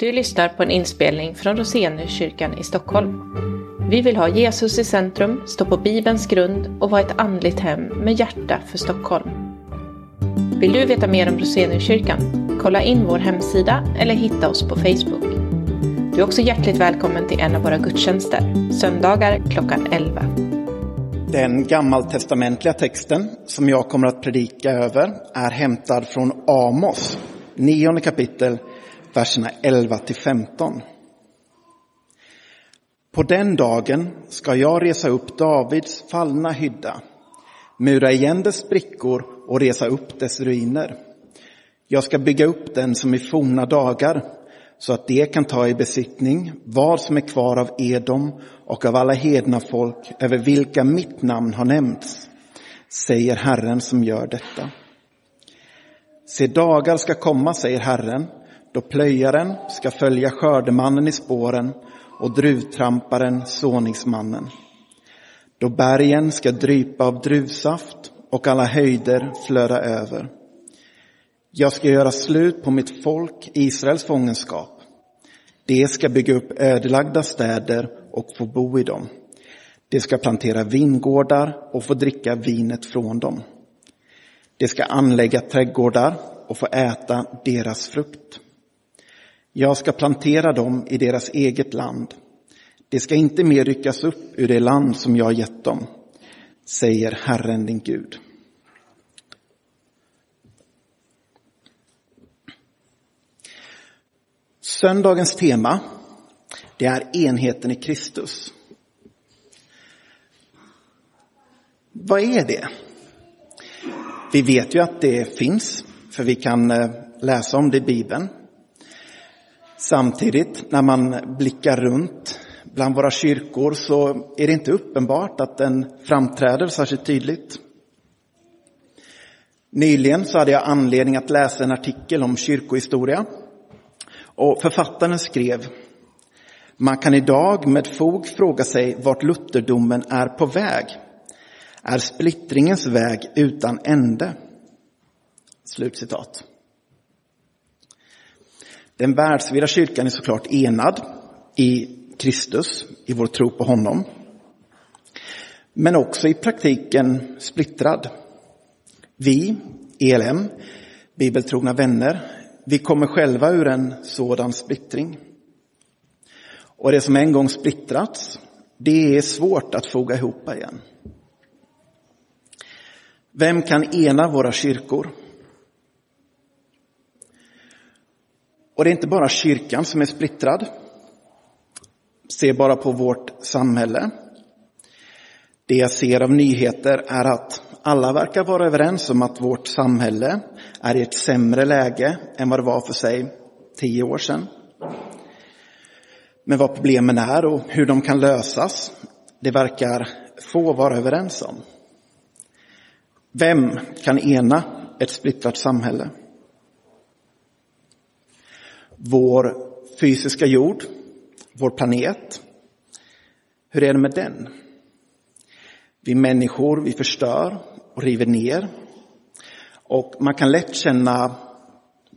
Du lyssnar på en inspelning från Roseniuskyrkan i Stockholm. Vi vill ha Jesus i centrum, stå på Bibelns grund och vara ett andligt hem med hjärta för Stockholm. Vill du veta mer om Roseniuskyrkan? Kolla in vår hemsida eller hitta oss på Facebook. Du är också hjärtligt välkommen till en av våra gudstjänster, söndagar klockan 11. Den gammaltestamentliga texten som jag kommer att predika över är hämtad från Amos, nionde kapitel, verserna 11 till 15. På den dagen ska jag resa upp Davids fallna hydda, mura igen dess sprickor och resa upp dess ruiner. Jag ska bygga upp den som i forna dagar, så att det kan ta i besittning vad som är kvar av Edom och av alla hedna folk över vilka mitt namn har nämnts, säger Herren som gör detta. Se, dagar ska komma, säger Herren, då plöjaren ska följa skördemannen i spåren och druvtramparen såningsmannen. Då bergen ska drypa av druvsaft och alla höjder flöda över. Jag ska göra slut på mitt folk, Israels fångenskap. De ska bygga upp ödelagda städer och få bo i dem. De ska plantera vingårdar och få dricka vinet från dem. De ska anlägga trädgårdar och få äta deras frukt. Jag ska plantera dem i deras eget land. De ska inte mer ryckas upp ur det land som jag har gett dem, säger Herren din Gud. Söndagens tema, det är enheten i Kristus. Vad är det? Vi vet ju att det finns, för vi kan eh, läsa om det i Bibeln. Samtidigt, när man blickar runt bland våra kyrkor så är det inte uppenbart att den framträder särskilt tydligt. Nyligen så hade jag anledning att läsa en artikel om kyrkohistoria. Och författaren skrev Man kan idag med fog fråga sig vart lutherdomen är på väg. Är splittringens väg utan ände? Slutcitat. Den världsvida kyrkan är såklart enad i Kristus, i vår tro på honom. Men också i praktiken splittrad. Vi, ELM, bibeltrogna vänner, vi kommer själva ur en sådan splittring. Och det som en gång splittrats, det är svårt att foga ihop igen. Vem kan ena våra kyrkor? Och det är inte bara kyrkan som är splittrad. Se bara på vårt samhälle. Det jag ser av nyheter är att alla verkar vara överens om att vårt samhälle är i ett sämre läge än vad det var för sig tio år sedan. Men vad problemen är och hur de kan lösas, det verkar få vara överens om. Vem kan ena ett splittrat samhälle? Vår fysiska jord, vår planet. Hur är det med den? Vi människor, vi förstör och river ner. Och man kan lätt känna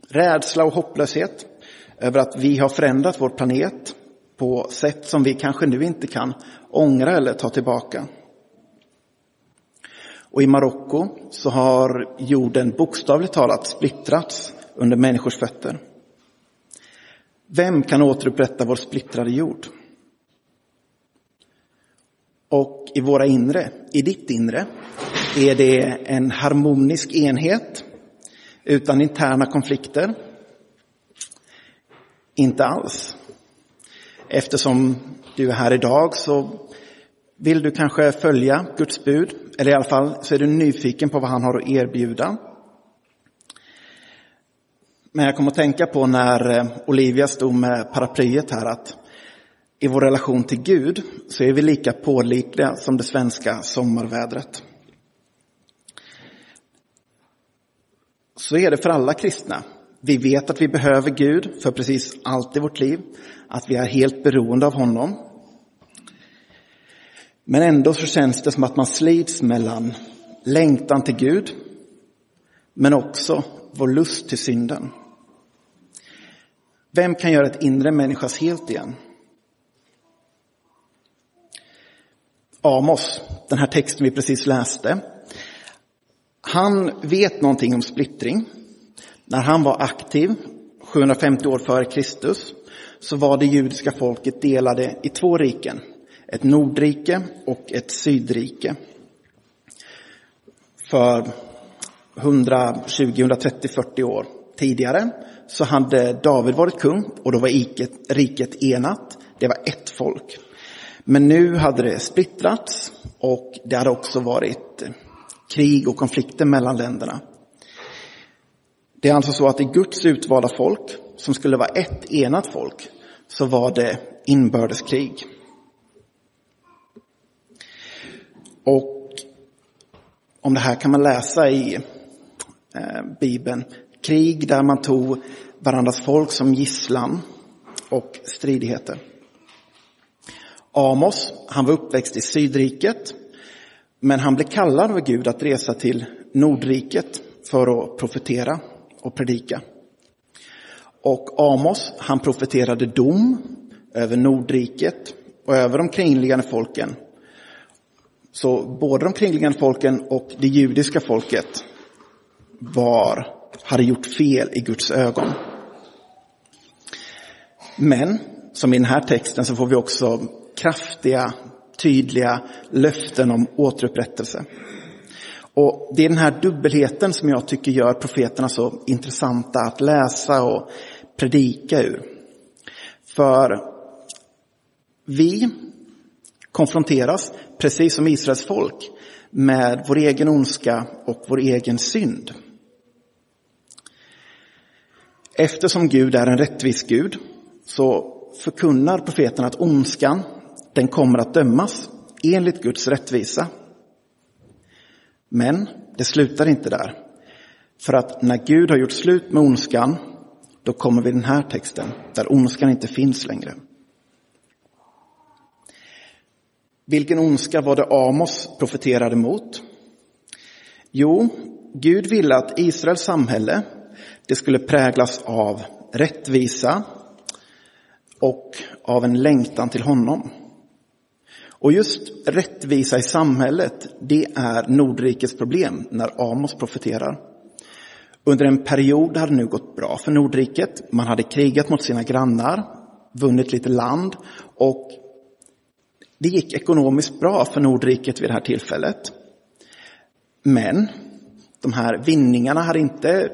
rädsla och hopplöshet över att vi har förändrat vår planet på sätt som vi kanske nu inte kan ångra eller ta tillbaka. Och i Marocko så har jorden bokstavligt talat splittrats under människors fötter. Vem kan återupprätta vår splittrade jord? Och i våra inre, i ditt inre, är det en harmonisk enhet utan interna konflikter? Inte alls. Eftersom du är här idag så vill du kanske följa Guds bud, eller i alla fall så är du nyfiken på vad han har att erbjuda. Men jag kom att tänka på när eh, Olivia stod med paraplyet här att i vår relation till Gud så är vi lika pålitliga som det svenska sommarvädret. Så är det för alla kristna. Vi vet att vi behöver Gud för precis allt i vårt liv, att vi är helt beroende av honom. Men ändå så känns det som att man slits mellan längtan till Gud, men också vår lust till synden. Vem kan göra ett inre människas helt igen? Amos, den här texten vi precis läste, han vet någonting om splittring. När han var aktiv, 750 år före Kristus, så var det judiska folket delade i två riken. Ett nordrike och ett sydrike. För 120, 130, 40 år tidigare så hade David varit kung och då var riket enat. Det var ett folk. Men nu hade det splittrats och det hade också varit krig och konflikter mellan länderna. Det är alltså så att i Guds utvalda folk, som skulle vara ett enat folk, så var det inbördeskrig. Och om det här kan man läsa i eh, Bibeln. Krig där man tog varandras folk som gisslan och stridigheter. Amos, han var uppväxt i Sydriket, men han blev kallad av Gud att resa till Nordriket för att profetera och predika. Och Amos, han profeterade dom över Nordriket och över de kringliggande folken. Så både de kringliggande folken och det judiska folket var, hade gjort fel i Guds ögon. Men, som i den här texten, så får vi också kraftiga, tydliga löften om återupprättelse. Och Det är den här dubbelheten som jag tycker gör profeterna så intressanta att läsa och predika ur. För vi konfronteras, precis som Israels folk, med vår egen ondska och vår egen synd. Eftersom Gud är en rättvis Gud så förkunnar profeten att ondskan, den kommer att dömas enligt Guds rättvisa. Men det slutar inte där. För att när Gud har gjort slut med ondskan, då kommer vi den här texten, där ondskan inte finns längre. Vilken ondska var det Amos profeterade mot? Jo, Gud ville att Israels samhälle, det skulle präglas av rättvisa och av en längtan till honom. Och just rättvisa i samhället, det är Nordrikets problem när Amos profeterar. Under en period hade det nu gått bra för Nordriket. Man hade krigat mot sina grannar, vunnit lite land och det gick ekonomiskt bra för Nordriket vid det här tillfället. Men de här vinningarna hade inte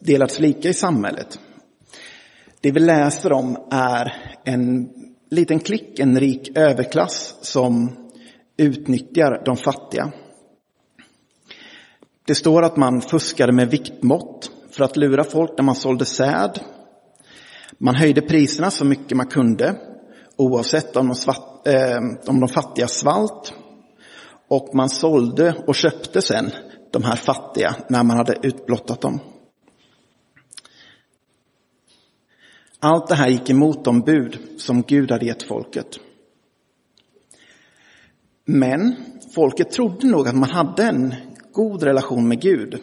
delats lika i samhället. Det vi läser om är en liten klick, en rik överklass som utnyttjar de fattiga. Det står att man fuskade med viktmått för att lura folk när man sålde säd. Man höjde priserna så mycket man kunde oavsett om de, svart, eh, om de fattiga svalt. Och man sålde och köpte sen de här fattiga när man hade utblottat dem. Allt det här gick emot de bud som Gud hade gett folket. Men folket trodde nog att man hade en god relation med Gud.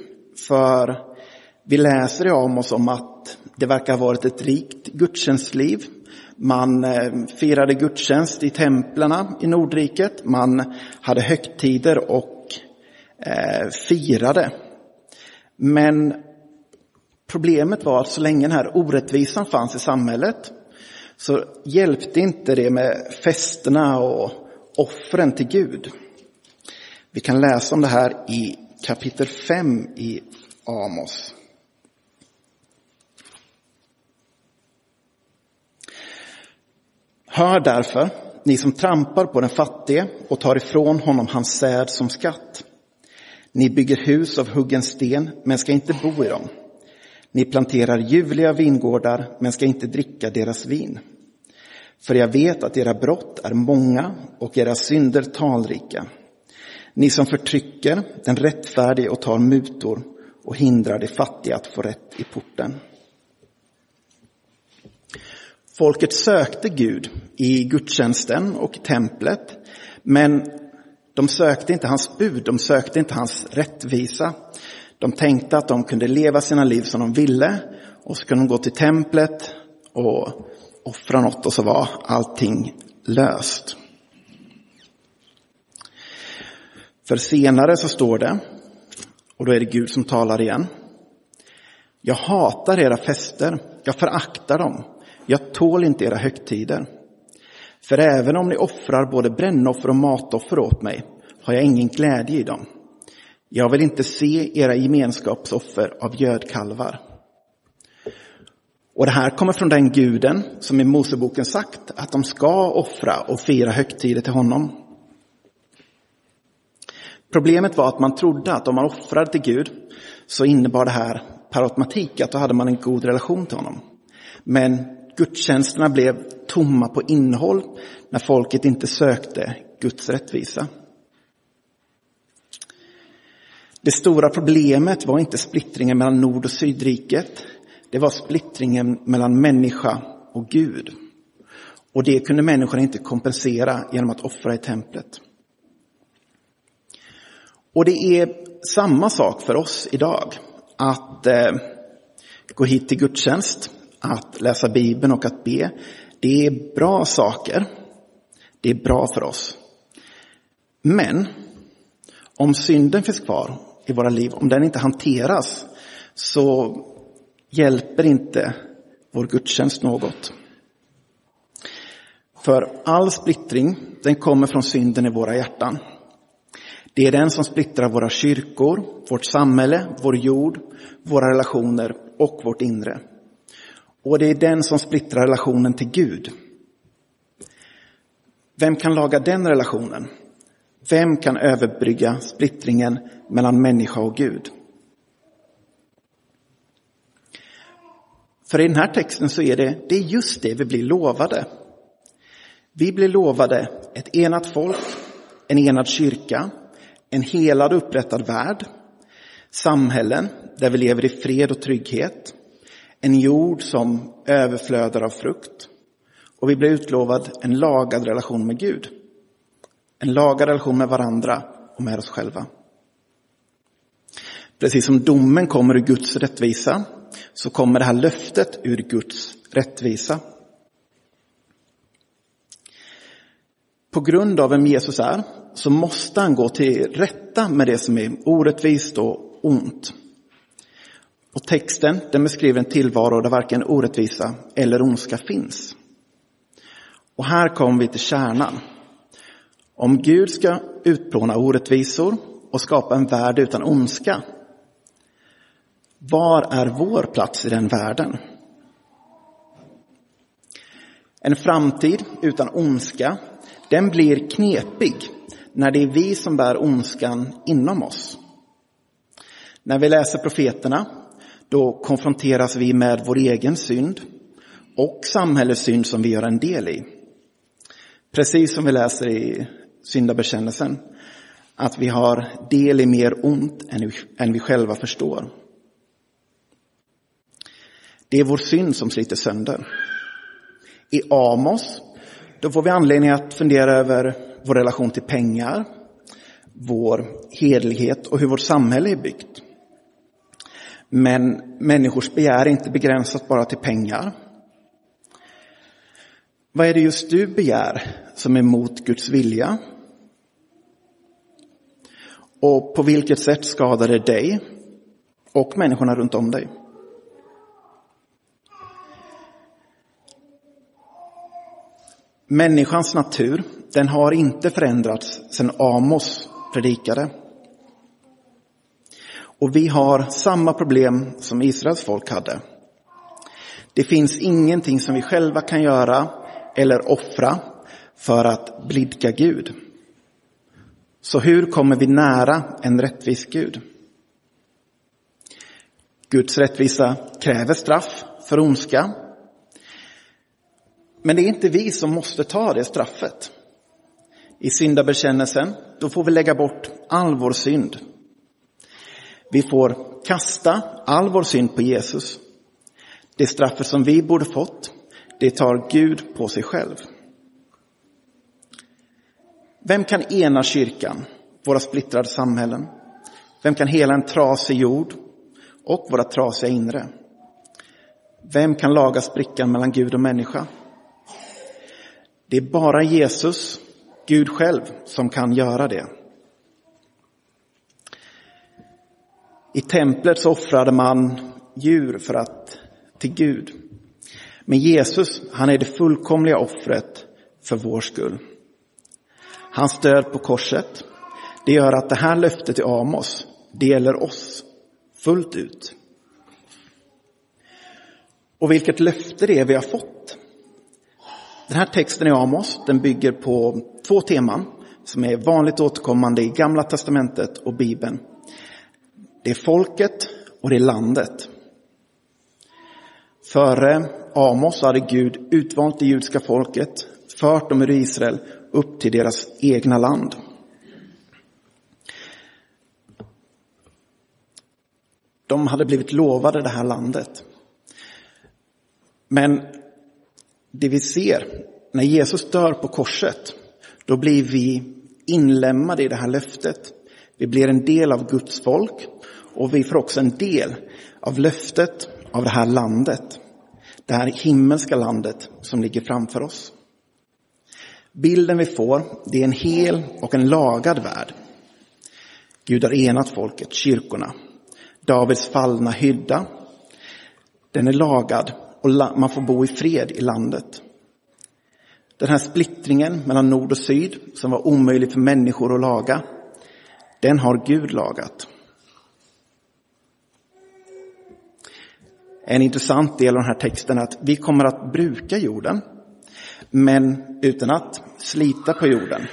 För vi läser i Amos om att det verkar ha varit ett rikt gudstjänstliv. Man eh, firade gudstjänst i templerna i Nordriket. Man hade högtider och Eh, firade. Men Problemet var att så länge den här orättvisan fanns i samhället så hjälpte inte det med festerna och offren till Gud. Vi kan läsa om det här i kapitel 5 i Amos. Hör därför, ni som trampar på den fattige och tar ifrån honom hans säd som skatt. Ni bygger hus av huggen sten, men ska inte bo i dem. Ni planterar ljuvliga vingårdar men ska inte dricka deras vin. För jag vet att era brott är många och era synder talrika. Ni som förtrycker den rättfärdige och tar mutor och hindrar de fattiga att få rätt i porten. Folket sökte Gud i gudstjänsten och templet, men de sökte inte hans bud, de sökte inte hans rättvisa. De tänkte att de kunde leva sina liv som de ville och så kunde de gå till templet och offra något och så var allting löst. För senare så står det, och då är det Gud som talar igen. Jag hatar era fester, jag föraktar dem, jag tål inte era högtider. För även om ni offrar både brännoffer och matoffer åt mig har jag ingen glädje i dem. Jag vill inte se era gemenskapsoffer av gödkalvar. Och det här kommer från den guden som i Moseboken sagt att de ska offra och fira högtider till honom. Problemet var att man trodde att om man offrade till Gud så innebar det här per automatik att då hade man en god relation till honom. Men gudstjänsterna blev tomma på innehåll när folket inte sökte Guds rättvisa. Det stora problemet var inte splittringen mellan Nord och Sydriket. Det var splittringen mellan människa och Gud. Och det kunde människorna inte kompensera genom att offra i templet. Och det är samma sak för oss idag. Att eh, gå hit till gudstjänst, att läsa Bibeln och att be. Det är bra saker. Det är bra för oss. Men om synden finns kvar i våra liv, om den inte hanteras, så hjälper inte vår gudstjänst något. För all splittring, den kommer från synden i våra hjärtan. Det är den som splittrar våra kyrkor, vårt samhälle, vår jord, våra relationer och vårt inre. Och det är den som splittrar relationen till Gud. Vem kan laga den relationen? Vem kan överbrygga splittringen mellan människa och Gud? För i den här texten så är det, det är just det vi blir lovade. Vi blir lovade ett enat folk, en enad kyrka, en helad och upprättad värld, samhällen där vi lever i fred och trygghet, en jord som överflödar av frukt och vi blir utlovad en lagad relation med Gud. En lagad relation med varandra och med oss själva. Precis som domen kommer ur Guds rättvisa så kommer det här löftet ur Guds rättvisa. På grund av vem Jesus är så måste han gå till rätta med det som är orättvist och ont. Och texten den beskriver en tillvaro där varken orättvisa eller ondska finns. Och här kommer vi till kärnan. Om Gud ska utplåna orättvisor och skapa en värld utan ondska, var är vår plats i den världen? En framtid utan ondska, den blir knepig när det är vi som bär ondskan inom oss. När vi läser profeterna, då konfronteras vi med vår egen synd och samhällets synd som vi gör en del i. Precis som vi läser i syndabekännelsen, att vi har del i mer ont än vi själva förstår. Det är vår synd som sliter sönder. I Amos, då får vi anledning att fundera över vår relation till pengar, vår hedlighet och hur vårt samhälle är byggt. Men människors begär är inte begränsat bara till pengar. Vad är det just du begär som är emot Guds vilja? Och på vilket sätt skadar det dig och människorna runt om dig? Människans natur, den har inte förändrats sedan Amos predikade. Och vi har samma problem som Israels folk hade. Det finns ingenting som vi själva kan göra eller offra för att blidka Gud. Så hur kommer vi nära en rättvis Gud? Guds rättvisa kräver straff för ondska. Men det är inte vi som måste ta det straffet. I syndabekännelsen, då får vi lägga bort all vår synd. Vi får kasta all vår synd på Jesus. Det straffet som vi borde fått, det tar Gud på sig själv. Vem kan ena kyrkan, våra splittrade samhällen? Vem kan hela en trasig jord och våra trasiga inre? Vem kan laga sprickan mellan Gud och människa? Det är bara Jesus, Gud själv, som kan göra det. I templet så offrade man djur för att, till Gud. Men Jesus, han är det fullkomliga offret för vår skull. Hans död på korset, det gör att det här löftet i Amos, det gäller oss fullt ut. Och vilket löfte det är vi har fått. Den här texten i Amos, den bygger på två teman som är vanligt återkommande i Gamla Testamentet och Bibeln. Det är folket och det är landet. Före Amos hade Gud utvalt det judiska folket, fört dem ur Israel upp till deras egna land. De hade blivit lovade det här landet. Men det vi ser, när Jesus dör på korset, då blir vi inlämnade i det här löftet. Vi blir en del av Guds folk och vi får också en del av löftet av det här landet. Det här himmelska landet som ligger framför oss. Bilden vi får, det är en hel och en lagad värld. Gud har enat folket, kyrkorna. Davids fallna hydda, den är lagad och man får bo i fred i landet. Den här splittringen mellan nord och syd som var omöjlig för människor att laga, den har Gud lagat. En intressant del av den här texten är att vi kommer att bruka jorden, men utan att slita på jorden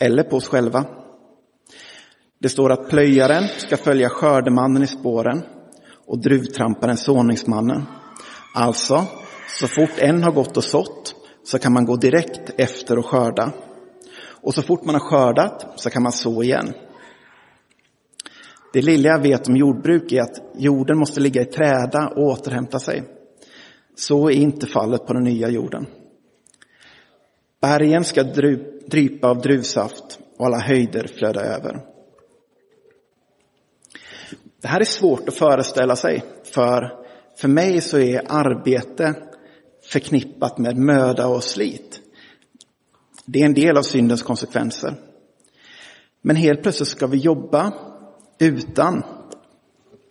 eller på oss själva. Det står att plöjaren ska följa skördemannen i spåren och druvtramparen såningsmannen. Alltså, så fort en har gått och sått så kan man gå direkt efter och skörda. Och så fort man har skördat så kan man så igen. Det lilla jag vet om jordbruk är att jorden måste ligga i träda och återhämta sig. Så är inte fallet på den nya jorden. Bergen ska drypa av druvsaft och alla höjder flöda över. Det här är svårt att föreställa sig, för för mig så är arbete förknippat med möda och slit. Det är en del av syndens konsekvenser. Men helt plötsligt ska vi jobba utan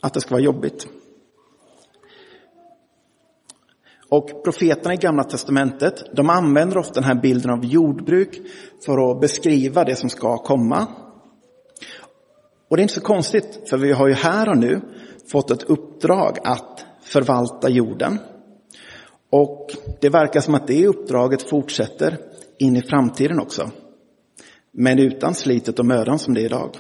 att det ska vara jobbigt. Och profeterna i Gamla Testamentet, de använder ofta den här bilden av jordbruk för att beskriva det som ska komma. Och det är inte så konstigt, för vi har ju här och nu fått ett uppdrag att förvalta jorden. Och det verkar som att det uppdraget fortsätter in i framtiden också. Men utan slitet och mödan som det är idag.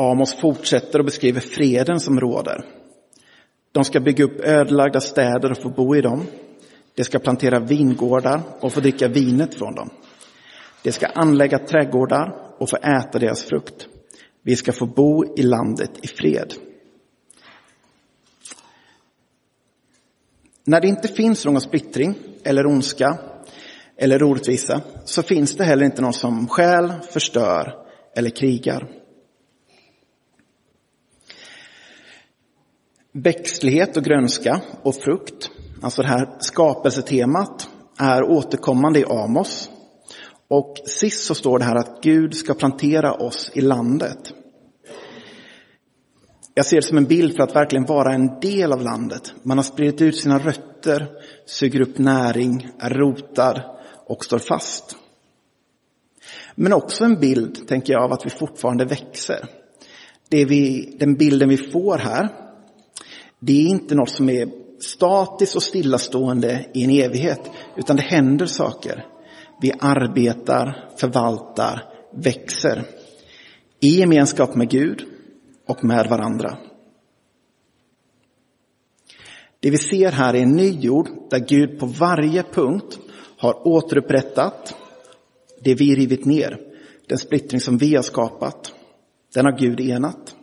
Amos fortsätter och beskriver freden som råder. De ska bygga upp ödelagda städer och få bo i dem. De ska plantera vingårdar och få dricka vinet från dem. De ska anlägga trädgårdar och få äta deras frukt. Vi ska få bo i landet i fred. När det inte finns någon splittring eller ondska eller orättvisa så finns det heller inte någon som stjäl, förstör eller krigar. Växtlighet och grönska och frukt, alltså det här skapelsetemat, är återkommande i Amos. Och sist så står det här att Gud ska plantera oss i landet. Jag ser det som en bild för att verkligen vara en del av landet. Man har spridit ut sina rötter, suger upp näring, är rotad och står fast. Men också en bild, tänker jag, av att vi fortfarande växer. Det vi, den bilden vi får här, det är inte något som är statiskt och stillastående i en evighet, utan det händer saker. Vi arbetar, förvaltar, växer i gemenskap med Gud och med varandra. Det vi ser här är en ny jord där Gud på varje punkt har återupprättat det vi rivit ner, den splittring som vi har skapat. Den har Gud enat.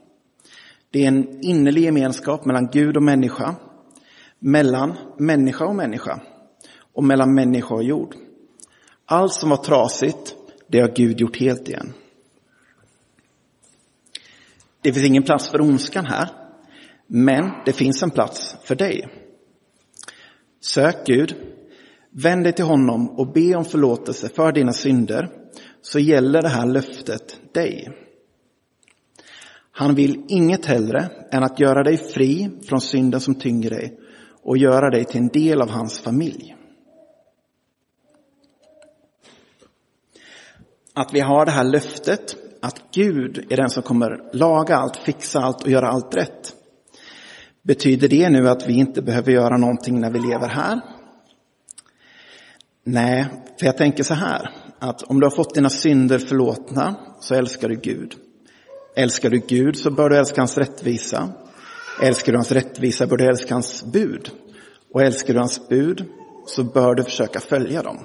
Det är en innerlig gemenskap mellan Gud och människa, mellan människa och människa och mellan människa och jord. Allt som var trasigt, det har Gud gjort helt igen. Det finns ingen plats för ondskan här. Men det finns en plats för dig. Sök Gud, vänd dig till honom och be om förlåtelse för dina synder, så gäller det här löftet dig. Han vill inget hellre än att göra dig fri från synden som tynger dig och göra dig till en del av hans familj. Att vi har det här löftet att Gud är den som kommer laga allt, fixa allt och göra allt rätt. Betyder det nu att vi inte behöver göra någonting när vi lever här? Nej, för jag tänker så här, att om du har fått dina synder förlåtna så älskar du Gud. Älskar du Gud så bör du älska hans rättvisa. Älskar du hans rättvisa bör du älska hans bud. Och älskar du hans bud så bör du försöka följa dem.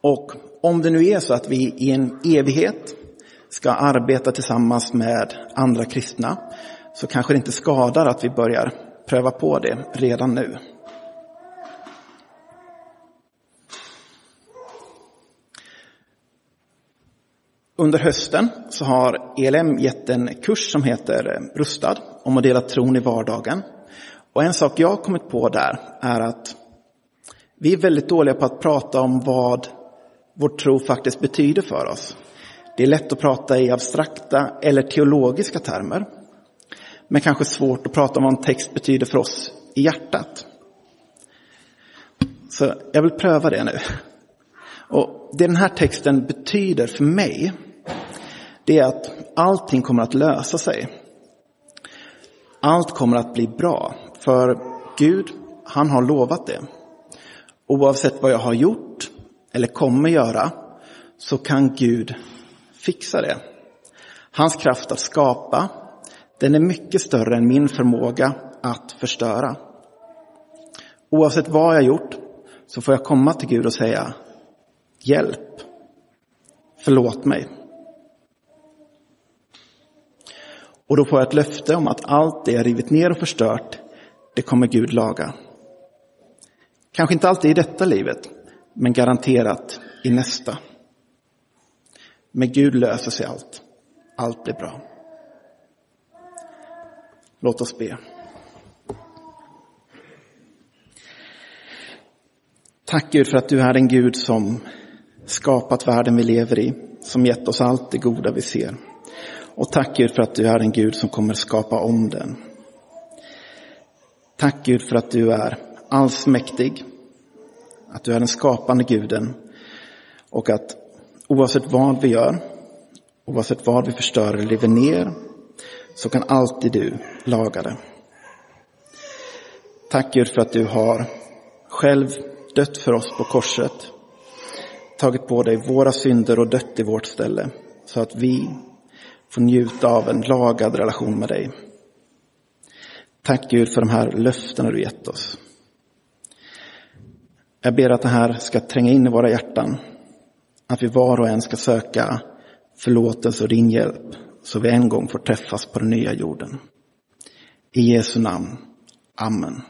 Och om det nu är så att vi i en evighet ska arbeta tillsammans med andra kristna så kanske det inte skadar att vi börjar pröva på det redan nu. Under hösten så har ELM gett en kurs som heter eh, Rustad om att dela tron i vardagen. Och en sak jag har kommit på där är att vi är väldigt dåliga på att prata om vad vår tro faktiskt betyder för oss. Det är lätt att prata i abstrakta eller teologiska termer. Men kanske svårt att prata om vad en text betyder för oss i hjärtat. Så jag vill pröva det nu. Och Det den här texten betyder för mig, det är att allting kommer att lösa sig. Allt kommer att bli bra, för Gud, han har lovat det. Oavsett vad jag har gjort eller kommer göra, så kan Gud fixa det. Hans kraft att skapa, den är mycket större än min förmåga att förstöra. Oavsett vad jag gjort så får jag komma till Gud och säga Hjälp, förlåt mig. Och då får jag ett löfte om att allt det jag rivit ner och förstört, det kommer Gud laga. Kanske inte alltid i detta livet, men garanterat i nästa. Med Gud löser sig allt. Allt blir bra. Låt oss be. Tack Gud för att du är en Gud som skapat världen vi lever i, som gett oss allt det goda vi ser. Och tack Gud för att du är en Gud som kommer skapa om den. Tack Gud för att du är allsmäktig, att du är den skapande guden och att oavsett vad vi gör, oavsett vad vi förstör eller river ner, så kan alltid du laga det. Tack Gud för att du har själv dött för oss på korset, tagit på dig våra synder och dött i vårt ställe, så att vi får njuta av en lagad relation med dig. Tack Gud för de här löftena du gett oss. Jag ber att det här ska tränga in i våra hjärtan. Att vi var och en ska söka förlåtelse och din hjälp så vi en gång får träffas på den nya jorden. I Jesu namn. Amen.